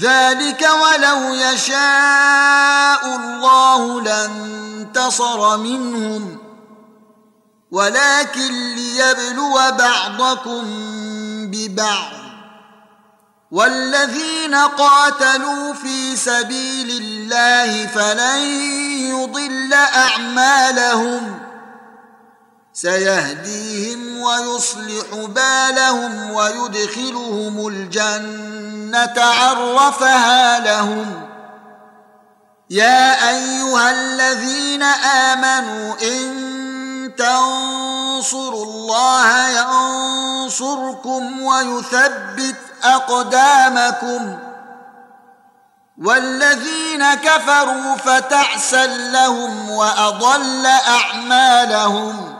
ذلك ولو يشاء الله لانتصر منهم. ولكن ليبلو بعضكم ببعض. والذين قاتلوا في سبيل الله فلن يضل أعمالهم. سيهديهم ويصلح بالهم ويدخلهم الجنة عرفها لهم. يا أيها الذين آمنوا إن تنصروا الله ينصركم ويثبت أقدامكم. والذين كفروا فتعسا لهم وأضل أعمالهم.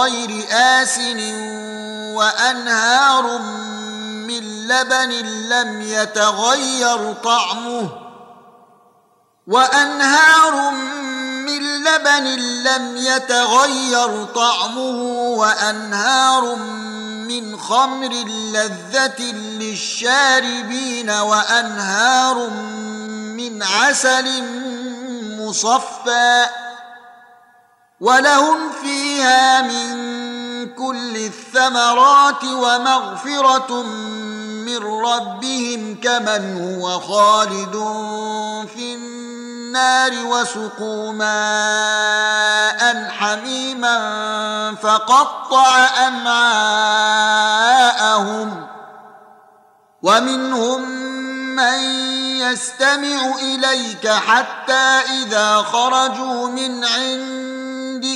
غير آسن وأنهار من لبن لم يتغير طعمه وأنهار من لبن لم يتغير طعمه وأنهار من خمر لذة للشاربين وأنهار من عسل مصفى ولهم فيها من كل الثمرات ومغفرة من ربهم كمن هو خالد في النار وسقوا ماء حميما فقطع أمعاءهم ومنهم من يستمع إليك حتى إذا خرجوا من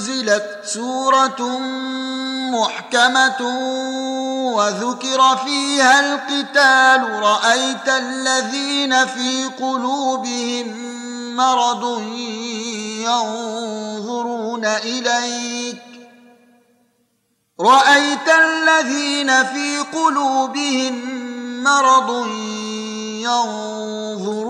أنزلت سورة محكمة وذكر فيها القتال. رأيت الذين في قلوبهم مرض ينظرون إليك. رأيت الذين في قلوبهم مرض ينظرون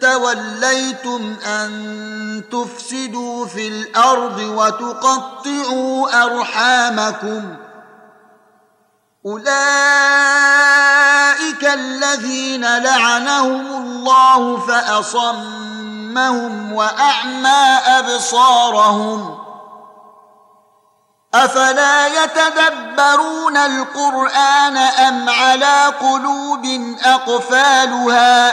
توليتم أن تفسدوا في الأرض وتقطعوا أرحامكم أولئك الذين لعنهم الله فأصمهم وأعمى أبصارهم أفلا يتدبرون القرآن أم على قلوب أقفالها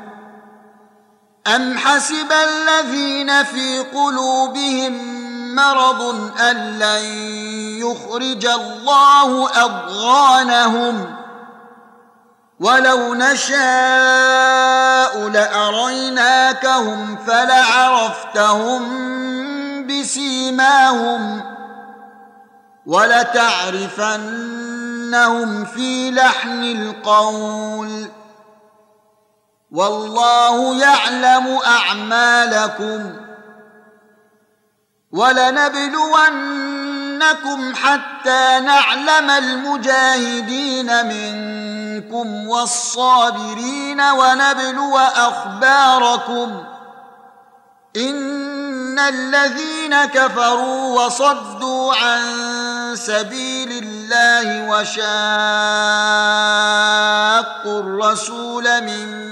أم حسب الذين في قلوبهم مرض أن لن يخرج الله أضغانهم ولو نشاء لأريناكهم فلعرفتهم بسيماهم ولتعرفنهم في لحن القول ۖ والله يعلم أعمالكم ولنبلونكم حتى نعلم المجاهدين منكم والصابرين ونبلو أخباركم إن الذين كفروا وصدوا عن سبيل الله وشاقوا الرسول من